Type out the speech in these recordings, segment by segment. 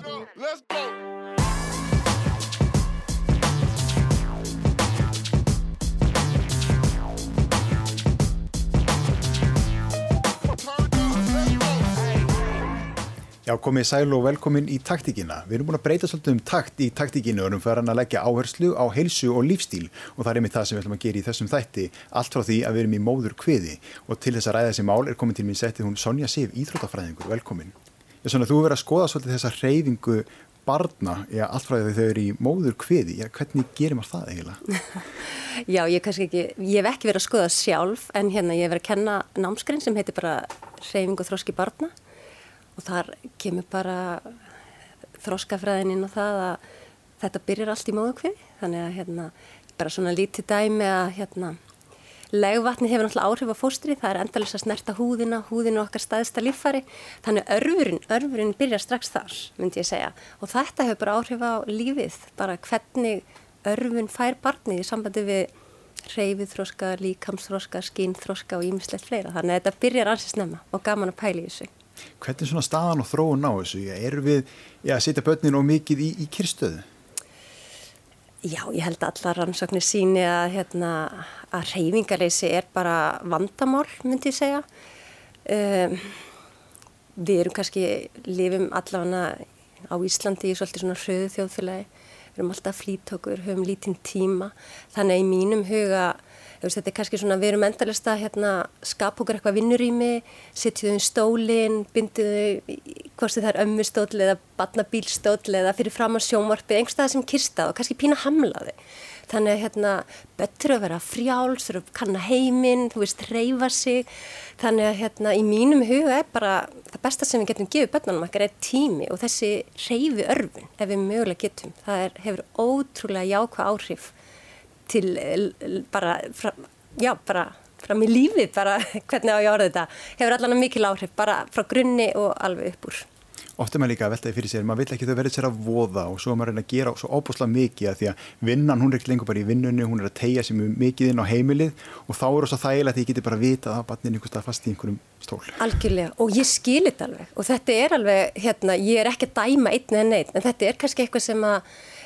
Let's go. Já, komið sæl og velkomin í taktíkina. Við erum búin að breyta svolítið um takt í taktíkinu og erum fyrir að leggja áherslu á heilsu og lífstíl og það er einmitt það sem við ætlum að gera í þessum þætti allt frá því að við erum í móður kviði og til þess að ræða þessi mál er komin til mín settið hún Sonja Sif, íþrótafræðingur, velkomin. Svona þú verið að skoða svolítið þessa reyfingu barna, já, allt frá því þau eru í móður kviði, já, hvernig gerir maður það eiginlega? Já, ég, ekki, ég hef ekki verið að skoða sjálf en hérna ég hef verið að kenna námskrin sem heitir bara reyfing og þróski barna. Og þar kemur bara þróskafræðin inn á það að þetta byrjar allt í móðukvið þannig að hérna bara svona lítið dæmi að hérna legvatni hefur náttúrulega áhrif á fóstri, það er endalins að snerta húðina, húðinu okkar staðista líffari þannig örfurinn, örfurinn byrjar strax þar myndi ég segja. Og þetta hefur bara áhrif á lífið, bara hvernig örfun fær barnið í sambandi við reyfið þróska, líkamsþróska, skínþróska og ímislegt fleira. Þannig að þetta byrjar ansins nefna og gaman að pæli þessu. Hvernig svona staðan og þróun á þessu? Erum við að setja börnin og mikið í, í kyrstöðu? Já, ég held að allar rannsóknir síni að, hérna, að reyfingarleysi er bara vandamál, myndi ég segja. Um, við erum kannski, lifum allavega á Íslandi í svolítið svona hröðu þjóðfélagi. Við erum alltaf flítokur, höfum lítinn tíma. Þannig að í mínum huga veist, þetta er kannski svona, við erum endalist að hérna, skapa okkur eitthvað vinnurými, þau í stólinn, bindu þau, hvort það er ömmustóll eða badnabílstóll eða fyrir fram á sjónvarpið, einhverstað sem kirstað og kannski pína hamlaði. Þannig að hérna, betur að vera frjáls, þurfa að kanna heiminn, þú veist, reyfa sig. Þannig að hérna, í mínum huga er bara það besta sem við getum gefið börnunum okkar er tími og þessi reyfi örfun ef við mögulega getum. Það er, hefur ótrúlega jákvæð áhrif til eh, bara, fra, já, bara fram í lífið, bara hvernig á ég orði þetta, hefur allan mikil áhrif, bara frá grunni og alveg upp úr. Oft er maður líka að veltaði fyrir sér, maður vill ekki þau verið sér að voða og svo er maður að gera svo óbúslega mikið að því að vinnan, hún er ekki lengur bara í vinnunni, hún er að tegja sér mikið inn á heimilið og þá er það svo þægilegt að ég geti bara vita að barnin einhvers stað fast í einhverjum stól. Algjörlega og ég skilir þetta alveg og þetta er alveg, hérna, ég er ekki að dæma einn en einn en þetta er kannski eitthvað sem að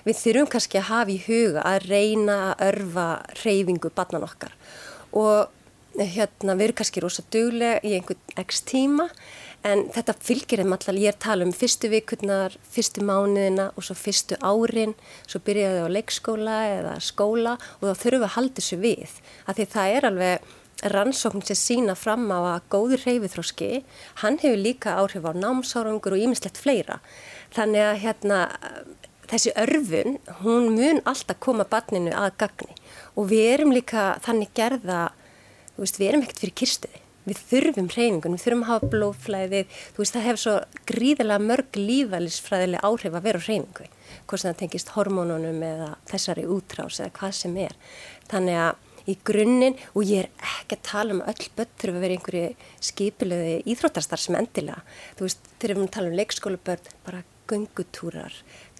við þurfum kannski að hafa í huga að reyna að örfa reyfingu barnan okkar. Og hérna við erum kannski rosa duglega í einhvern x tíma en þetta fylgir þeim allar, ég er að tala um fyrstu vikurnar, fyrstu mánuðina og svo fyrstu árin, svo byrjaði á leikskóla eða skóla og þá þurfum við að halda þessu við, af því það er alveg rannsókn sem sína fram á að góður reyfithróski, hann hefur líka áhrif á námsárangur og ímislegt fleira, þannig að hérna þessi örfun, hún mun alltaf koma barninu að gagni og við erum líka þannig gerða, veist, við erum ekkert fyrir kyrstuði, við þurfum hreyfingun, við þurfum að hafa blóðflæðið, þú veist það hefur svo gríðilega mörg lífælisfræðilega áhrif að vera á hreyfingu, hvort sem það tengist hormónunum eða þessari útrás eða hvað sem er. Þannig að í grunninn og ég er ekki að tala um öll börn þurfa að vera einhverju skipilöði íþróttarstar sem endilega. Þú veist, þegar við talum um leikskólabörn, bara göngutúrar,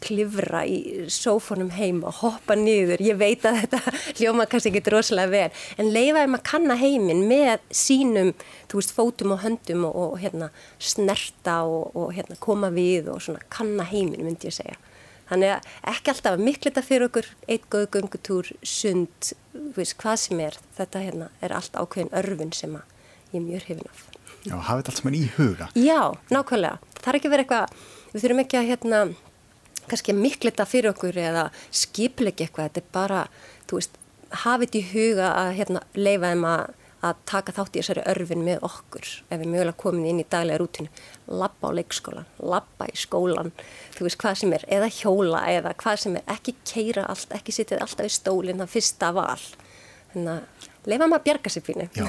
klifra í sófónum heim og hoppa niður, ég veit að þetta hljóma kannski ekki droslega vel, en leifaði maður að kanna heiminn með sínum, þú veist, fótum og höndum og, og hérna, snerta og, og hérna, koma við og svona kanna heiminn, myndi ég segja. Þannig að ekki alltaf að mikla þetta fyrir okkur, eitt góð gungutúr, sund, veist, hvað sem er, þetta hérna, er allt ákveðin örfun sem ég mjög hrifin af. Já, hafið allt sem er í huga. Já, nákvæmlega. Það er ekki verið eitthvað, við þurfum ekki að hérna, kannski miklita fyrir okkur eða skipleiki eitthvað, þetta er bara, þú veist, hafið í huga að hérna, leifa þeim að, að taka þátt í þessari örfin með okkur. Ef við mögulega komum inn í daglega rútinu, lappa á leikskólan, lappa í skólan, þú veist hvað sem er, eða hjóla eða hvað sem er, ekki keira allt, ekki sitja alltaf í stólinn, það fyrsta val, þannig að leifa maður að bjarga sér fínu. Já,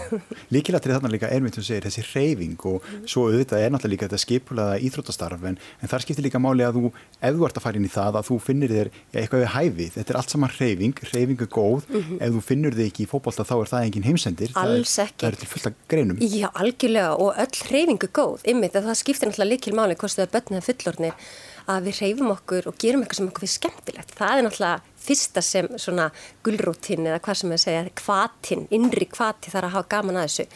líkilatrið þarna líka er mitt sem segir þessi reyfing og mm. svo auðvitað er náttúrulega líka þetta skipulaða íþróttastarf en, en þar skiptir líka máli að þú, ef þú ert að fara inn í það að þú finnir þér ja, eitthvað við hæfið, þetta er allt saman reyfing, reyfing er góð, mm -hmm. ef þú finnur þig ekki í fókbalta þá er það engin heimsendir, Alls það er, það er til fulla greinum. Já, algjörlega og öll reyfing er góð, ymmið það skiptir náttúrulega að við reyfum okkur og gerum eitthvað sem okkur finnst skemmtilegt. Það er náttúrulega fyrsta sem svona gullrútin eða hvað sem ég segja, kvatin, innri kvati þarf að hafa gaman að þessu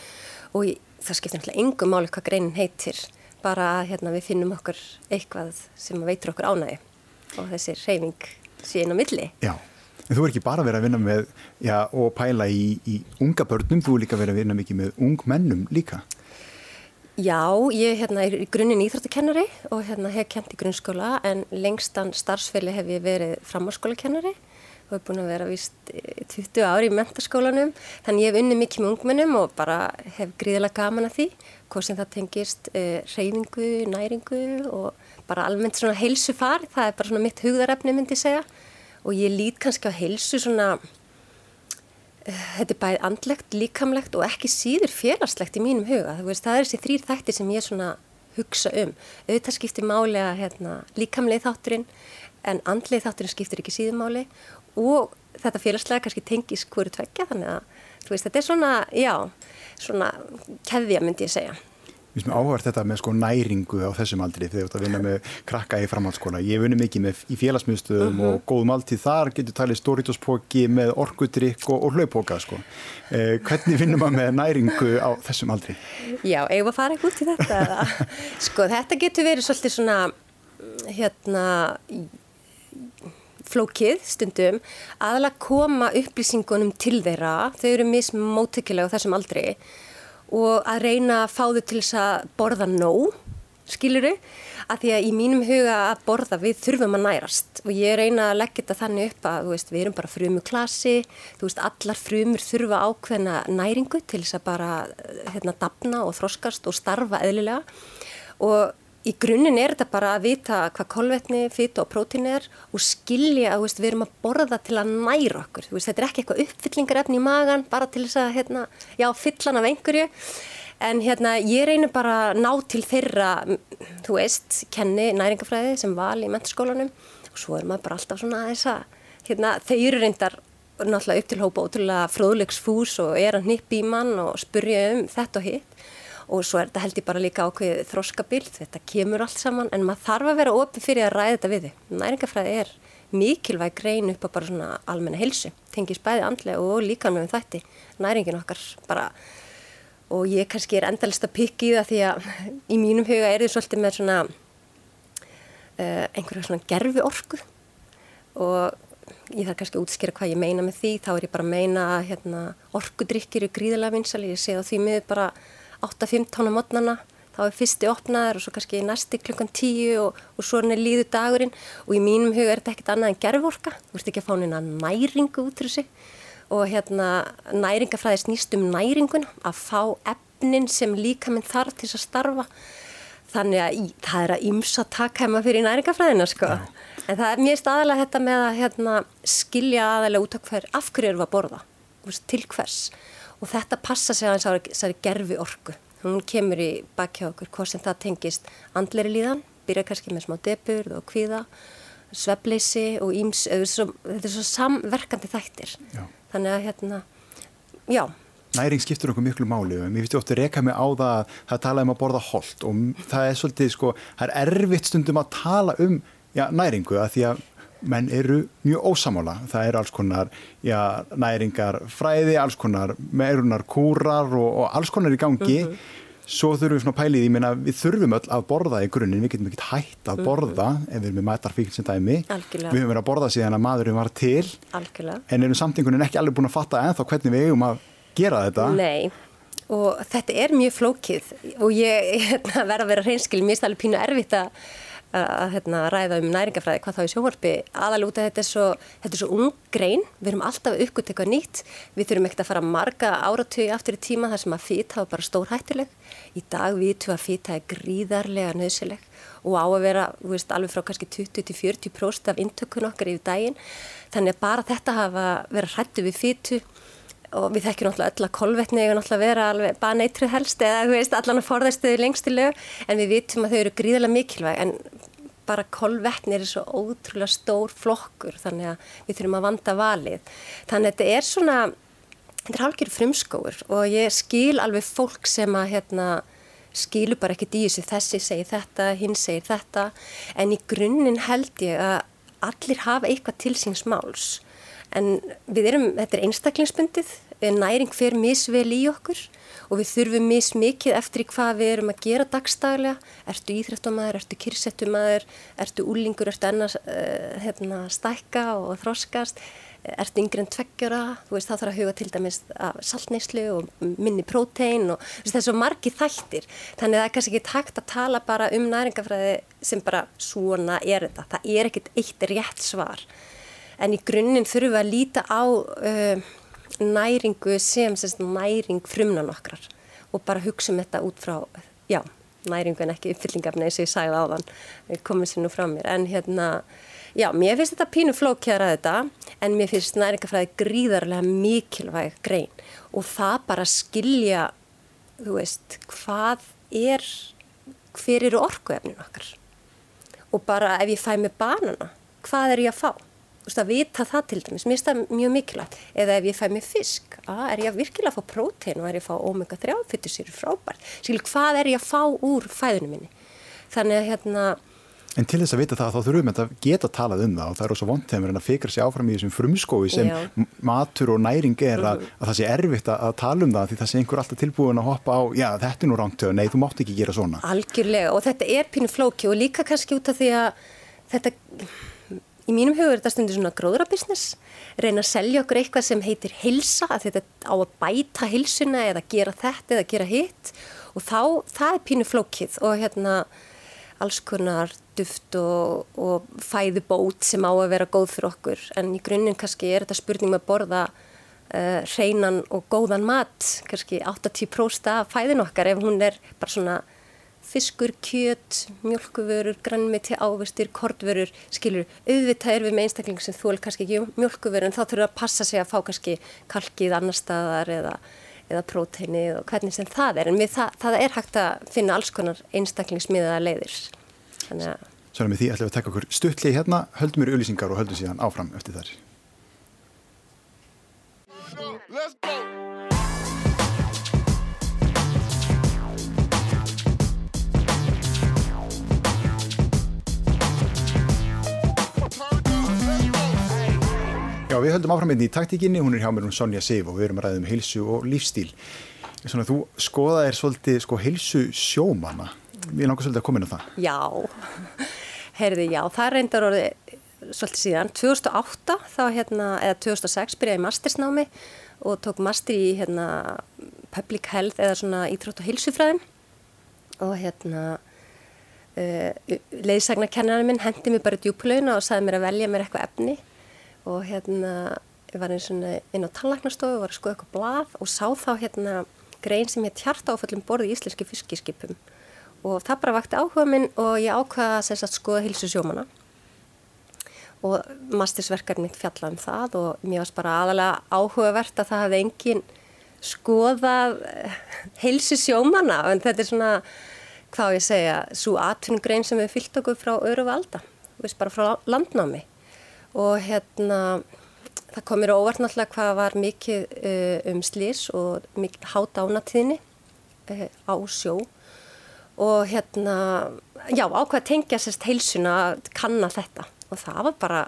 og það skiptir náttúrulega engum máli hvað greinin heitir. bara hérna, við finnum okkur eitthvað sem veitur okkur ánægi og þessi reyfing síðan á milli. Já, en þú er ekki bara verið að vinna með já, og pæla í, í unga börnum, þú er líka verið að vinna mikið með ung mennum líka. Já, ég hérna, er í grunninn íþróttakennari og hérna, hef kent í grunnskóla en lengstan starfsfeli hef ég verið framháskólakennari og hef búin að vera vist 20 ári í mentaskólanum þannig ég hef unni mikið með ungmennum og bara hef gríðilega gaman að því hvað sem það tengist uh, reyfingu, næringu og bara almennt svona heilsu far, það er bara svona mitt hugðarefni myndi ég segja. Og ég lít kannski á heilsu svona þetta er bæðið andlegt, líkamlegt og ekki síður félagslegt í mínum huga. Veist, það er þessi þrýr þættir sem ég hugsa um. Auðvitað skiptir máli að hérna, líkamleið þátturinn en andleið þátturinn skiptir ekki síður máli og þetta félagslega kannski tengis hverju tveggja þannig að veist, þetta er svona, já, svona keðja myndi ég segja. Mér finnst mér áhverð þetta með sko næringu á þessum aldri þegar þú ert að vinna með krakka í framhaldsskóla. Ég vunni mikið með í félagsmyndstöðum uh -huh. og góð máltíð þar getur talið stóritóspóki með orkudrykk og, og hlaupóka sko. Eh, hvernig finnum maður með næringu á þessum aldri? Já, eigum að fara ekki út í þetta. sko þetta getur verið svolítið svona hérna flókið stundum aðalega koma upplýsingunum til þeirra. Þau eru mismóttikilega á þessum aldri og að reyna að fá þau til þess að borða nóg, skiluru, að því að í mínum huga að borða við þurfum að nærast. Og ég reyna að leggja þetta þannig upp að veist, við erum bara frumu klasi, þú veist allar frumur þurfa ákveðna næringu til þess að bara hérna dapna og þroskast og starfa eðlilega. Og í grunninn er þetta bara að vita hvað kolvetni, fytu og prótín er og skilja að við erum að borða til að næra okkur. Veist, þetta er ekki eitthvað uppfyllingarefni í magan bara til þess að hérna, já, fyllan af einhverju. En hérna, ég reynir bara að ná til þeirra, þú veist, kenni næringafræði sem val í menturskólanum og svo er maður bara alltaf svona að þess að hérna, þau eru reyndar náttúrulega upp til hópa ótrúlega fróðlegsfús og er að nippi í mann og spurja um þetta og hitt og svo er þetta held ég bara líka ákveðið þróskabild, þetta kemur allt saman en maður þarf að vera opið fyrir að ræða þetta við þið. Næringafræði er mikilvæg grein upp á bara svona almenna helsu, tengis bæði andlega og líka með þætti, næringin okkar bara og ég kannski er endalist að pikki það því að í mínum huga er þið svolítið með svona uh, einhverja svona gerfi orku og ég þarf kannski að útskýra hvað ég meina með því, þá er ég bara að meina hérna, orkudrykkir eru gríðilega vinsali, ég sé á því miður bara 8-15 á mótnana þá er fyrsti opnaður og svo kannski næsti klukkan 10 og, og svo er líðu dagurinn. Og í mínum huga er þetta ekkert annað en gerðvorka, þú ert ekki að fá neina næringu út úr þessu. Og hérna næringafræði snýst um næringun að fá efnin sem líka minn þarf til að starfa. Þannig að í, það er að ymsa takkæma fyrir næringafræðina sko. Ja. en það er mjög staðalega þetta með að hérna, skilja aðalega út af hver af hverju eru að borða, til hvers og þetta passa sig að þessari gerfi orku. Hún kemur í bakja okkur hvort sem það tengist andleri líðan, byrja kannski með smá deburð og kvíða, svepleysi og íms, þetta er svo samverkandi þættir. Já. Þannig að hérna, já. Næring skiptur okkur miklu máli og mér finnst ég ofta að reyka mig á það að það tala um að borða hold og það er svolítið sko, það er erfitt stundum að tala um já, næringu að því að menn eru mjög ósamála. Það eru alls konar já, næringar fræði, alls konar meirunar kúrar og, og alls konar í gangi. Mm -hmm. Svo þurfum við svona pælið, ég meina við þurfum öll að borða í grunninn, við getum ekki hægt að mhm. borða mm -hmm. ef við erum með mætarfíkn sem dæmi. Algjörlega. Við höfum verið að borða síðan að maðurinn var til. Algjörlega. En erum samtingunin ekki alveg búin að fatta ennþá hvernig við eigum að gera þetta. Nei. Og þetta er mjög flókið og ég hérna, verða að vera hreinskil, mér er alveg pínu erfitt að að hérna, ræða um næringafræði hvað þá í sjóvarpi aðalúta þetta er svo, svo ung grein, við erum alltaf uppgöt eitthvað nýtt, við þurfum ekkert að fara marga áratöyu aftur í tíma þar sem að fýta var bara stórhættileg, í dag vitum að fýta er gríðarlega nöðsileg og á að vera, þú veist, alveg frá kannski 20-40% af intökun okkar yfir daginn, þannig að bara þetta hafa verið hrættu við fýtu og við þekkjum náttúrulega öll að kolvetni eða náttúrulega vera alveg bara neytrið helst eða þú veist allan að forðastuðu lengstileg en við vitum að þau eru gríðilega mikilvæg en bara kolvetni er svo ótrúlega stór flokkur þannig að við þurfum að vanda valið. Þannig að þetta er svona þetta er halkir frumskóur og ég skil alveg fólk sem að hérna skilu bara í þessu þessi segir þetta, hinn segir þetta en í grunninn held ég að allir hafa eitthvað til síns máls en við erum, þetta er einstaklingsbundið næring fer misvel í okkur og við þurfum mismikið eftir hvað við erum að gera dagstaglega. Ertu íþrættumæður, ertu kyrsettumæður, ertu úlingur, ertu enna uh, hérna, stækka og þroskast, ertu yngre en tveggjara, þú veist þá þarf að huga til dæmis saltneyslu og minni prótein og það er svo margi þættir. Þannig að það er kannski ekki takt að tala bara um næringafræði sem bara svona er þetta. Það er ekkit eitt rétt svar. En í grunninn þurfum við að líta á... Uh, næringu sem, sem næring frumnan okkar og bara hugsa um þetta út frá, já, næringu en ekki uppfyllingafni eins og ég sagði á þann, komið sér nú frá mér. En hérna, já, mér finnst þetta pínu flókjara þetta en mér finnst næringafræði gríðarlega mikilvæg grein og það bara skilja, þú veist, hvað er, hver eru orkuefnin okkar og bara ef ég fæ með banana, hvað er ég að fá? Veist, að vita það til dæmis, mér finnst það mjög mikilvægt. Eða ef ég fæ mig fisk, að, er ég virkilega að fá prótein og er ég að fá omega-3 fyrir sér frábært, skilur hvað er ég að fá úr fæðunum minni? Þannig að hérna En til þess að vita það þá þurfum við að geta að talað um það og það er ós að vondheimur en að fikra sér áfram í þessum frumskói sem Já. matur og næring er að, mhm. að það sé erfitt að, að tala um það því það sé einhver alltaf tilbúin að hoppa á já þetta er nú rántöð, nei þú mátt ekki gera svona. Algjörlega. Og þetta er pínu flóki og líka kannski út af því að þetta Í mínum hugur er þetta stundir svona gróðrabusiness, reyna að selja okkur eitthvað sem heitir hilsa, að þetta á að bæta hilsuna eða gera þetta eða gera hitt. Og þá, það er pínu flókið og hérna alls konar duft og, og fæðubót sem á að vera góð fyrir okkur. En í grunninn kannski er þetta spurning með um að borða uh, hreinan og góðan mat, kannski 80% af fæðin okkar ef hún er bara svona fiskur, kjöt, mjölkuvörur, grannmeti, ávistir, kortvörur, skilur, auðvitað er við með einstakling sem þú er kannski ekki mjölkuvörur en þá þurfur að passa sig að fá kannski kalkið annar staðar eða, eða próteini og hvernig sem það er en við, það, það er hægt að finna alls konar einstaklingsmiðaða leiðir. Þannig að... Svo með því ætlum við að taka okkur stuttli hérna, höldum við auðlýsingar og höldum síðan áfram eftir þar. Let's við höldum áfram einni í taktíkinni, hún er hjá mér um Sonja Sif og við erum að ræða um heilsu og lífstíl. Svona, þú skoðaðir svolítið sko, heilsu sjómana, við langar svolítið að koma inn á það. Já, heyrði, já, það reyndar orðið svolítið síðan. 2008, þá, hérna, eða 2006 byrjaði mastersnámi og tók master í hérna, public health eða svona ítrótt og heilsufræðin og hérna uh, leiðsagnarkennarinn minn hendi mér bara djúplauna og sagði mér að velja mér eitthvað efni og hérna ég var eins og inn á tannlæknastofu var að skoða eitthvað blað og sá þá hérna grein sem ég tjarta áfallum borði í íslenski fiskiskipum. Og það bara vakti áhuga minn og ég ákvaða að skoða hilsu sjómana og mastersverkarinn mitt fjalla um það og mér varst bara aðalega áhugavert að það hefði engin skoðað hilsu sjómana en þetta er svona hvað ég segja, svo atvinnugrein sem við fyllt okkur frá öru valda, bara frá landnámi og hérna það kom mér óvart náttúrulega hvað var mikið uh, um slís og mikið hát ánatíðni uh, á sjó. Og hérna já ákveða tengja sérst heilsuna að kanna þetta. Og það var bara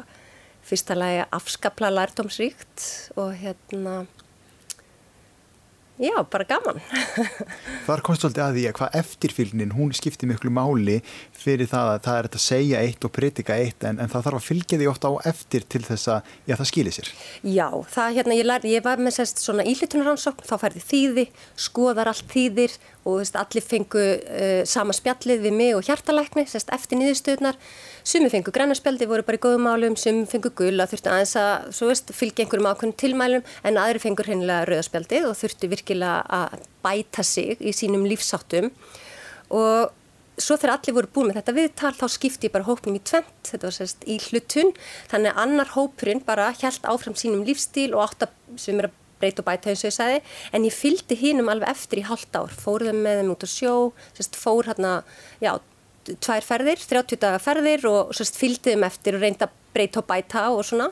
fyrsta lagi afskapla lærdomsríkt og hérna Já, bara gaman. Þar komst svolítið að því að hvað eftirfylgnin, hún skiptir miklu máli fyrir það að það er að segja eitt og pritika eitt en, en það þarf að fylgja því ofta á eftir til þess að, já, það skilir sér. Já, það hérna, ég, lær, ég var með sérst svona ílitunaránsókn, þá færði þýði, skoðar allt þýðir og veist, allir fengu uh, sama spjallið við mig og hjartalækni, sérst eftir nýðustöðnar Sumi fengu grænarspjaldi, voru bara í góðum málum, sumi fengu gull að þurftu aðeins að, svo veist, fylgja einhverjum ákveðnum tilmælum en aðri fengur hennilega rauðarspjaldi og þurftu virkilega að bæta sig í sínum lífsáttum og svo þegar allir voru búin með þetta viðtal þá skipti ég bara hópum í tvent, þetta var sérst í hlutun, þannig að annar hópurinn bara held áfram sínum lífstíl og átt að, sem að breyta og bæta eins og ég sagði, en ég fylgdi hínum alveg eftir í halvt ár, fóruðum með þeim út á sjó, sérst fór hérna, já, tvær ferðir, 30 daga ferðir og sérst fylgdiðum eftir og reynda breyta og bæta og svona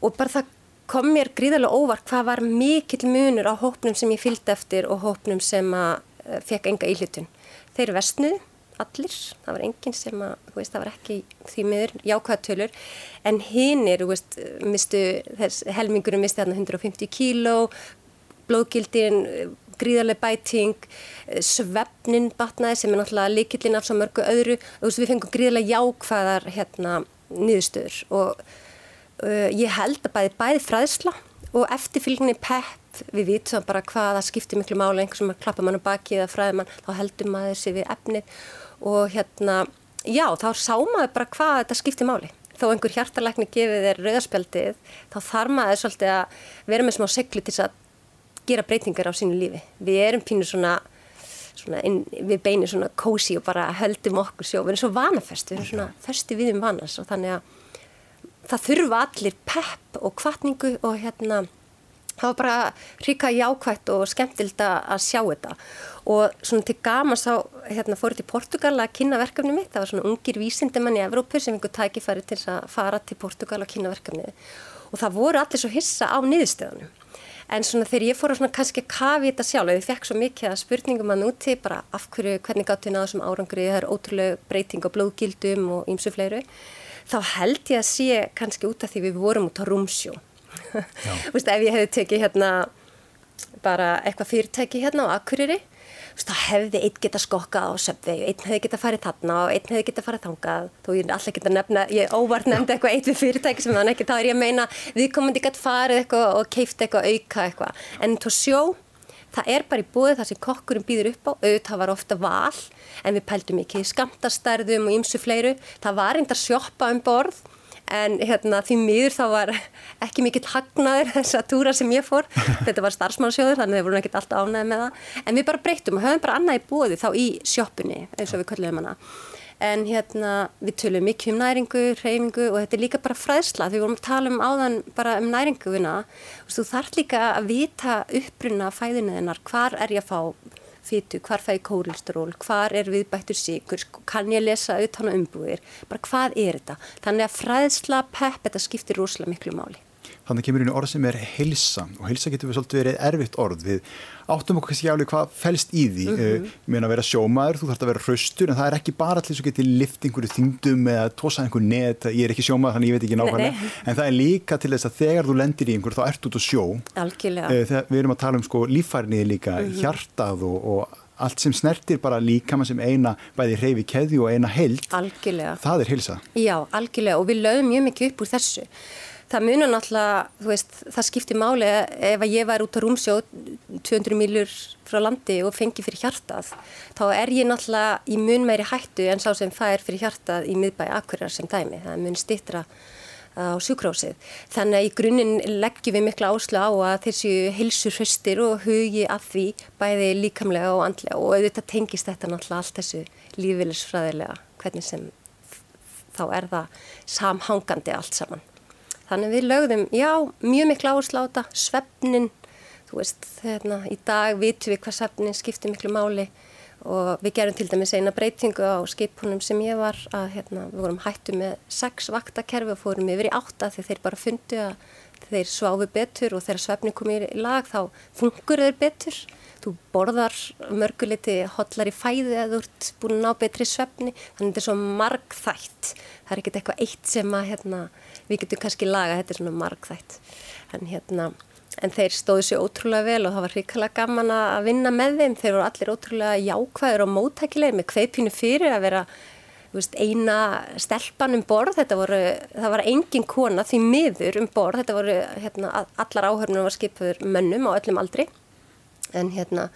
og bara það kom mér gríðarlega óvart hvað var mikill munur á hópnum sem ég fylgdi eftir og hópnum sem að eh, fekk enga íhlutun. Þeir vestnuði allir, það var enginn sem að, veist, það var ekki því miður jákvæðatölur en hinn er, mistu, þess, helmingurum misti hérna 150 kíló, blóðgildin, gríðarlega bæting, svefnin batnaði sem er náttúrulega líkillin af svo mörgu öðru. Og þú veist við fengum gríðarlega jákvæðar hérna nýðustöður og uh, ég held að bæði, bæði fræðsla og eftirfylgni pepp við vitum bara hvað það skiptir miklu máli einhvers sem að klappa mann á baki eða fræði mann þá heldur maður sér við efnið og hérna já þá sá maður bara hvað þetta skiptir máli. Þó einhver hjartalækni gefið þér rauðarspjaldið þá þarf maður svolítið að vera með smá seglu til að gera breytingar á sínu lífi. Við erum pínu svona, svona inn, við beinir svona kósi og bara höldum okkur sjó. Við erum svo vanafest, við erum svona fösti við um vanas og þannig að það þurfa allir pepp og kvartningu og hérna það var bara ríka jákvægt og skemmtild að sjá þetta. Og svona til gaman sá, hérna fórið til Portugal að kynna verkefni mitt, það var svona ungir vísindimann í Evrópu sem einhver tækifæri til að fara til Portugal að kynna verkefni og það voru allir svo hissa á niðurstöðunum en svona þegar ég fór að svona kannski kafi þetta sjálf, ég fekk svo mikið að spurningum að núti bara af hverju, hvernig gáttu náðu þessum árangri, það er ótrúlega breyting á blóðgildum og ýmsu fleiru, þá held ég að sé kannski út af því við vorum út á rúmsjó. Þú veist, ef ég hefði tekið hérna bara eitthvað fyrirtæki hérna á Akureyri þá hefði einn geta skokkað á söpvegi, einn hefði geta farið þarna og einn hefði geta farið þangað. Þó ég er alltaf geta nefna, ég óvart nefndi eitthvað eitt við fyrirtæki sem þannig ekki, þá er ég að meina við ekki að farið eitthvað og keifta eitthvað auka eitthvað, en tó sjó það er bara í búið það sem kokkurum býður upp á. Auðvitað var ofta val en við pældum ekki skamtastarðum og ymsu fleiru, það var reyndar sjoppa um borð en hérna, því miður þá var ekki mikill hagnaður þessa túra sem ég fór. Þetta var starfsmannsjóður þannig að við vorum ekkert alltaf ánæðið með það. En við bara breytum og höfum bara annað í bóði þá í sjóppunni eins og við köllum hana. En hérna við tölum mikið um næringu, reyfingu og þetta er líka bara fræðsla því við vorum að tala um áðan bara um næringuna og þú þarf líka að vita uppbrunna fæðinuðinnar hvar er ég að fá fytu, hvar fæði kórilstról, hvar er viðbættur síkur, kann ég lesa auðvitað umbúðir, bara hvað er þetta? Þannig að fræðsla, pepp, þetta skiptir rosalega miklu máli. Þannig kemur einu orð sem er helsa og helsa getur við svolítið verið erfitt orð. Við áttum okkur kannski álega hvað fælst í því. Mm -hmm. uh, ég meina að vera sjómaður, þú þarfst að vera hraustur en það er ekki bara allir svo getið lift einhverju þingdum eða tósa einhverju net. Ég er ekki sjómaður þannig ég veit ekki nákvæmlega. en það er líka til þess að þegar þú lendir í einhverju þá ert út á sjó. Uh, þegar við erum að tala um sko lífærniði líka mm -hmm. hjartað og, og allt sem snertir bara líka maður sem eina bæði reyfi keðju og eina held algjörlega. það er helsa Já, algjörlega. Og við lögum mjög mikið upp úr þessu það munar náttúrulega, þú veist, það skiptir máli ef að ég var út á rúmsjó 200 mílur frá landi og fengi fyrir hjartað, þá er ég náttúrulega í mun meiri hættu en sá sem fær fyrir hjartað í miðbæi akkurar sem dæmi, það mun stittra á sjúkrósið. Þannig að í grunninn leggjum við mikla áslu á að þessu hilsu hraustir og hugi að því bæði líkamlega og andlega og auðvitað tengist þetta náttúrulega allt þessu lífilisfræðilega, hvernig sem þá er það samhangandi allt saman. Þannig við lögðum, já, mjög miklu áherslu á þetta, svefnin, þú veist, hérna, í dag vitum við hvað svefnin skiptir miklu máli. Og við gerum til dæmis eina breytingu á skipunum sem ég var að, hérna, við vorum hættu með sex vaktakerfi og fórum yfir í átta þegar þeir bara fundu að þeir sváfu betur og þegar svefnin kom í lag þá fungur þeir betur. Þú borðar mörguliti hotlar í fæði eða þú ert búin að ná betri svefni, þannig að þetta er svo margþætt. Það er ekkert eitthvað eitt sem að, hérna, við getum kannski laga, þetta er svona margþætt en hérna, en þeir stóðu sér ótrúlega vel og það var hrikalega gaman að vinna með þeim, þeir voru allir ótrúlega jákvæður og móttækilegir með kveipinu fyrir að vera veist, eina stelpan um borð, þetta voru það var engin kona því miður um borð, þetta voru hérna, allar áhörnum var skipuður mönnum á öllum aldri en hérna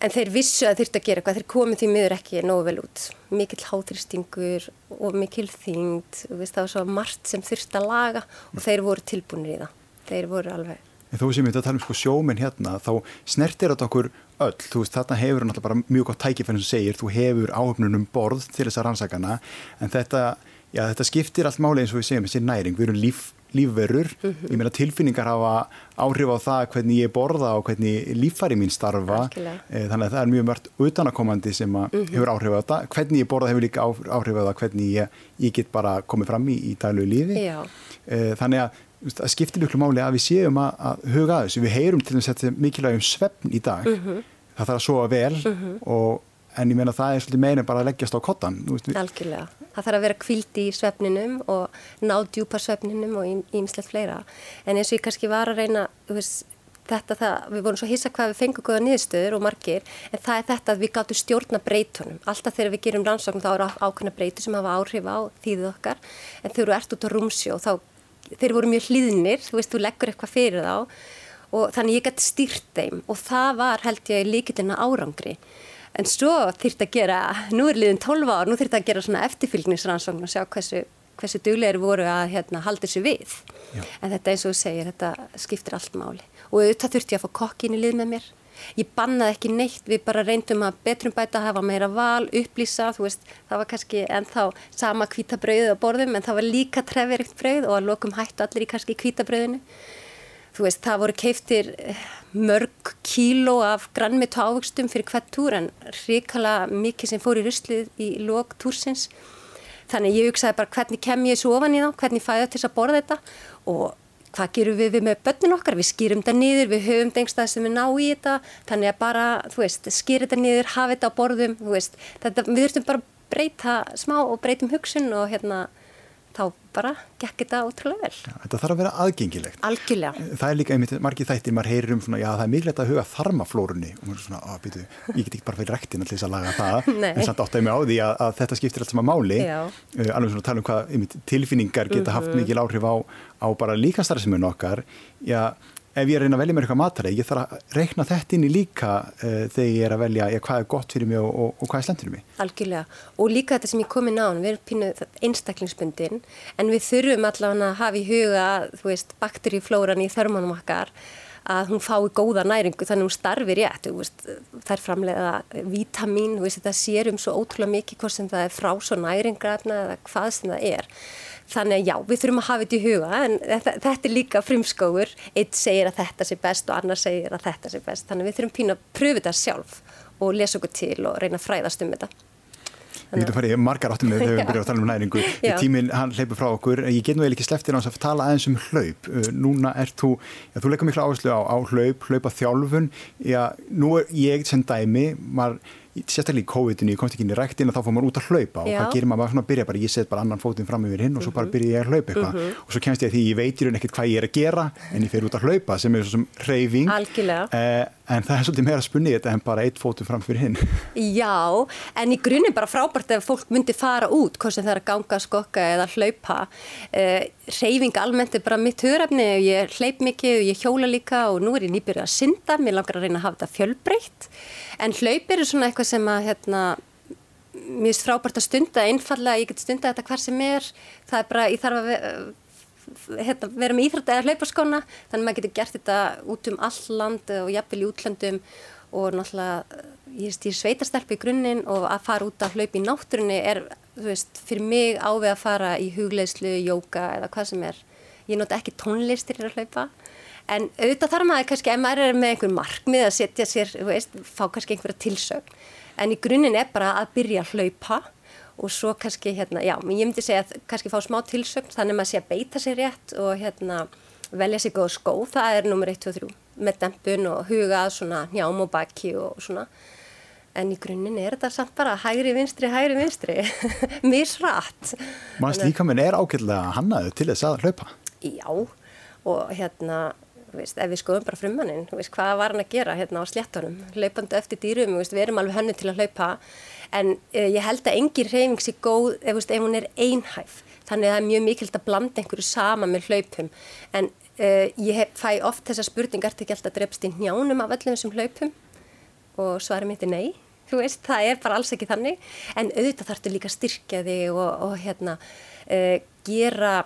en þeir vissu að þurft að gera eitthvað, þeir komið því miður ekki nógu vel út. Mikil hátrýstingur og mikil þyngd, það var svo margt sem þurft að laga og þeir voru tilbúinir í það. Þeir voru alveg. En þó sem við þetta talum sko sjóminn hérna, þá snertir þetta okkur öll. Þú veist, þarna hefur náttúrulega bara mjög gott tækifenn sem segir, þú hefur áhöfnunum borð til þess að rannsakana, en þetta, já, þetta skiptir allt máli eins og við segjum, þessi næring, við erum líf lífverur, -hmm. ég meina tilfinningar hafa áhrif á það hvernig ég borða og hvernig líffæri mín starfa. Eh, þannig að það er mjög mörgt utanakomandi sem mm -hmm. hefur áhrif á þetta hvernig ég borða hefur líka áhrif á það hvernig ég, ég get bara komið fram í, í dælu lífi Já. Eh, þannig að það skiptir mjög máli að við séum að, að huga að þessu, við heyrum til þess að þetta er mikilvæg um svefn í dag mm -hmm. það þarf að sofa vel mhm. og en ég meina það er svolítið meira bara að leggjast á kottan Algjörlega, það þarf að vera kvilt í svefninum og ná djúpa svefninum og ímslegt fleira en eins og ég kannski var að reyna veist, þetta það, við vorum svo hissa hvað við fengum góða niðurstöður og margir, en það er þetta að við gáttum stjórna breytunum. Alltaf þegar við gerum rannsókn þá eru ákveðna breytu sem hafa áhrif á þýðið okkar, en þau eru ert út á rúmsjó og þá, þeir voru mjög hlýðnir, þú veist, þú leggur eitthvað fyrir þá og þannig ég gæti stýrt þeim og það var held ég líkillina árangri. En svo þýrt að gera, nú er liðin 12 ár, nú þýrt að gera svona eftirfylgnisrannsókn og sjá hversu hversu duglegur voru að hérna, halda þessu við. Já. En þetta eins og þú segir, þetta skiptir allt máli. Og auðvitað þurfti ég að fá kokkin í lið með mér. Ég bannaði ekki neitt, við bara reyndum að betrum bæta, hafa meira val, upplýsa, þú veist, það var kannski ennþá sama kvítabrauðið á borðum, en það var líka trefjarikt brauð og að lokum hættu allir í kannski kvítabrauðinu. Þú veist, það voru keiftir eh, mörg kíló af grannmitt ávöxtum fyrir hvert túr, en ríkala mikið sem fór í ruslið í lók túrsins. Þannig ég hugsaði bara hvernig kem ég svo ofan í þá, hvernig fæði það til að borða þetta? Og hvað gerum við, við með börnin okkar, við skýrum þetta niður, við höfum dengstað sem við ná í þetta, þannig að bara, þú veist, skýra þetta niður, hafa þetta á borðum, þú veist, þetta, við þurftum bara breyta smá og breytum hugsun og hérna þá bara gekk þetta ótrúlega vel. Já, þetta þarf að vera aðgengilegt. Algjörlega. Það er líka einmitt margið þættir, maður heyrir um svona, já það er mikilvægt að huga þarmaflórunni og maður er svona, að býtu, ég get ekki bara fyrir rektin allir þess að laga það, en samt átt að ég mig á því að, að þetta skiptir allt sama máli, uh, alveg svona að tala um hvað einmitt, tilfinningar geta haft mhm. mikil áhrif á, á bara líkastarðsuminn okkar, já ef ég er að reyna að velja mér eitthvað matari, ég þarf að reikna þetta inn í líka uh, þegar ég er að velja ja, hvað er gott fyrir mig og, og, og hvað er slemt fyrir mig. Algjörlega og líka þetta sem ég komi ná, við erum pínuð einstaklingsbundin en við þurfum allavega að hafa í huga, þú veist, bakteríflóran í þörmanum okkar að hún fái góða næringu þannig að hún starfi rétt veist, það er framlega vítamin veist, það sérum svo ótrúlega mikið hvort sem það er frá svo næringrafna eða hvað sem það er Þannig að já, við þurfum að hafa þetta í huga en þetta, er líka frimskóður, eitt segir að þetta sé best og annar segir að þetta sé best. Þannig að við þurfum pínu að pröfu þetta sjálf og lesa okkur til og reyna að fræðast um þetta. Við getum farið margar áttum með þegar við byrjum að tala um næringu. Tíminn hann hleypur frá okkur. Ég get nú eða ekki sleftir á þess að tala aðeins um hlaup. Uh, núna er þú, já, þú leikur miklu áherslu á, á hlaup, hlaupa þjálfun. Já, nú er ég sem dæmi, maður sérstaklega í COVID-19, ég komst ekki inn í ræktin þá fór maður út að hlaupa og hvað gerir maður maður svona að byrja bara, ég set bara annan fótinn fram yfir hinn og svo bara mhm. byrja ég að hlaupa eitthvað uh mhm. -huh. og svo kemst ég að því ég veit í raun ekkert hvað ég er að gera en ég fer út að hlaupa sem er svona reyfing eh, en það er svolítið meira spunnið þetta en bara eitt fótinn fram fyrir hinn. Já, en í grunnum bara frábært ef fólk myndi fara út, hvort sem það er að ganga, skokka eða hlaupa. Eh, reyfing almennt er bara mitt hörafni ég hleyp mikið og ég hjóla líka og nú er ég nýbyrjað að synda, mér langar að reyna að hafa þetta fjölbreytt. En hlaup eru svona eitthvað sem að, hérna, mér finnst frábært að stunda, einfallega, ég get stunda þetta hver sem er, það er bara, ég þarf að hérna, vera með íþrætt eða hlaupaskóna, þannig að maður getur gert þetta út um all land og jafnvel í útlöndum og náttúrulega, veist, ég er sveitastelp í grunninn og að fara út að hlaupa í náttúrunni er, þú veist, fyrir mig áveg að fara í hugleislu, jóka eða hvað sem er. Ég nota ekki tónlistir í að hlaupa en auðvitað þarf maður kannski, ef maður er með einhver markmið að setja sér, þú veist, fá kannski einhverja tilsögn, en í grunninn er bara að byrja að hlaupa og svo kannski, hérna, já, ég myndi segja að kannski fá smá tilsögn, þannig að maður sé að beita sér rétt og hérna velja sér góð skó, það er nummer 1, 2, 3 með dempun og huga að svona njám og baki og svona. En í grunninn er þetta samt bara hægri vinstri, hægri vinstri. Misrætt. Mannst líka minn er ákveðlega hannaðu til þess að hlaupa? Já, og hérna Veist, ef við skoðum bara frummannin, hvað var hann að gera hérna á sléttunum, hlaupandi eftir dýrum, veist, við erum alveg hönnu til að hlaupa en uh, ég held að engin reyfing sé góð ef, veist, ef hún er einhæf, þannig að það er mjög mikilt að blanda einhverju sama með hlaupum en uh, ég hef, fæ oft þessa spurningar til ekki alltaf drefst í njánum af öllum þessum hlaupum og svarum þetta nei, veist, það er bara alls ekki þannig en auðvitað þetta líka styrkja þig og, og hérna, uh, gera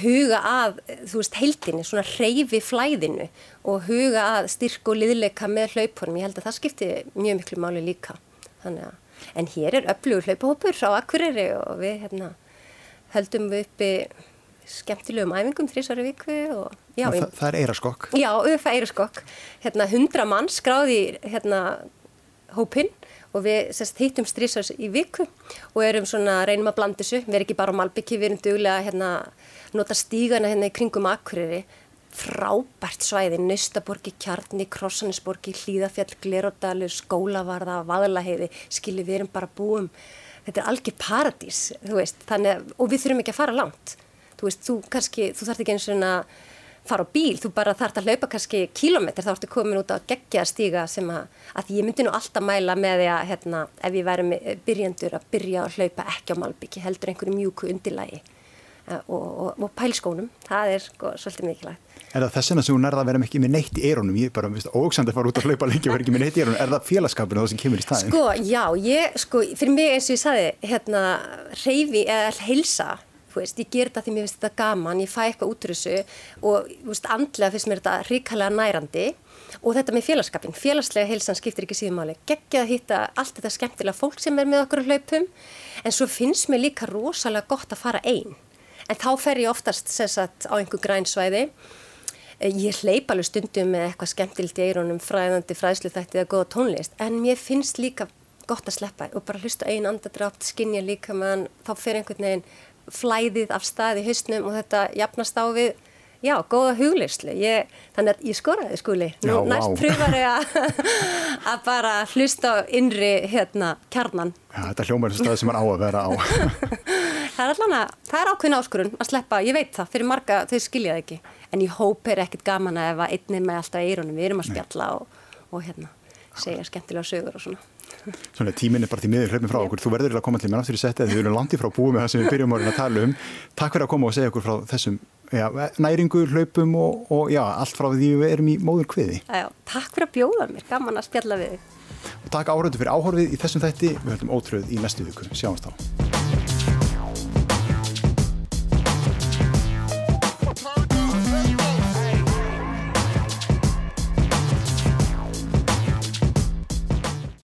huga að, þú veist, heldinni, svona reyfi flæðinu og huga að styrk og liðleika með hlaupunum. Ég held að það skipti mjög miklu máli líka. Þannig að, en hér er öflugur hlaupahópur á Akureyri og við, hérna, höldum við uppi skemmtilegum æfingum þrísari viku og, já. Það, það er eiraskokk? Já, auðvitað eiraskokk. Hérna, hundra mann skráði, hérna, hópinn og við sérst, hittum strísars í viku og erum svona, reynum að blanda þessu, við erum ekki bara á Malbyggi, við erum duglega hérna nota stígana hérna í kringum Akureyri frábært svæði, Naustaborgi, Kjarni, Krossanisborgi, Hlýðafjall, Glerodalur, Skólavarða, Vaðalaheiði, skilji við erum bara búum, þetta er algjör paradís, þú veist, þannig að, og við þurfum ekki að fara langt, þú veist, þú kannski, þú þarf ekki eins og svona fara á bíl, þú bara þarf að hlaupa kannski kílometr, þá ertu komin út á geggja stíga sem að, að ég myndi nú alltaf mæla með því að hérna, ef ég væri byrjandur að byrja að hlaupa ekki á malbyggi, heldur einhverju mjúku undirlægi eh, og, og, og pælskónum, það er sko, svolítið mikilvægt. Er það þess vegna sem hún er að vera ekki með neitt í eironum? Ég er bara ógsand að fara út að hlaupa lengi og vera ekki með neitt í eironum. Er það félagskapinu það sem kemur í staðin? Sko, já, ég, sko, fyrir mig eins og ég saði, hérna, reyfi eða heilsa Veist, ég ger þetta því mér finnst þetta gaman, ég fæ eitthvað út úr þessu og veist, andlega finnst mér þetta ríkalega nærandi og þetta með félagskapin, félagslega heilsan skiptir ekki síðan máli, geggja að hitta allt þetta skemmtilega fólk sem er með okkur hlaupum en svo finnst mér líka rosalega gott að fara einn en þá fer ég oftast sagt, á einhver grænsvæði ég hleyp alveg stundum með eitthvað skemmtilt í eironum fræðandi fræðslu þetta eða góða tónlist en mér finnst líka gott að sleppa og bara hlusta einn andadrátt, skinja líka meðan þá fer einhvern veginn flæðið af stað í hausnum og þetta jafnast á við, já, góða huglislu. Ég, þannig að ég skoraði skuli. Nú já, næst wow. pröfar ég að bara hlusta á innri hérna kjarnan. Já, þetta hljómar er stað sem er á að vera á. það er allan að, það er ákveðin áskurun að sleppa, ég veit það, fyrir marga þau skiljaði ekki. En ég hóp er ekkit gaman að ef að einnið með alltaf í eirunum, við erum að spjalla og, og hérna, segja skemmtilega sögur og svona. Svona tíminn er bara til miður hlöfum frá okkur. Þú verður að koma allir með náttúrulega setja þegar við erum landið frá búið með það sem við byrjum að tala um. Takk fyrir að koma og segja okkur frá þessum já, næringu, hlöpum og, og já, allt frá því við erum í móður kviði. Já, takk fyrir að bjóða mér, gaman að spjalla við. Og takk áhörðu fyrir áhörfið í þessum þætti. Við höldum ótröð í næstu viku. Sjáumst á.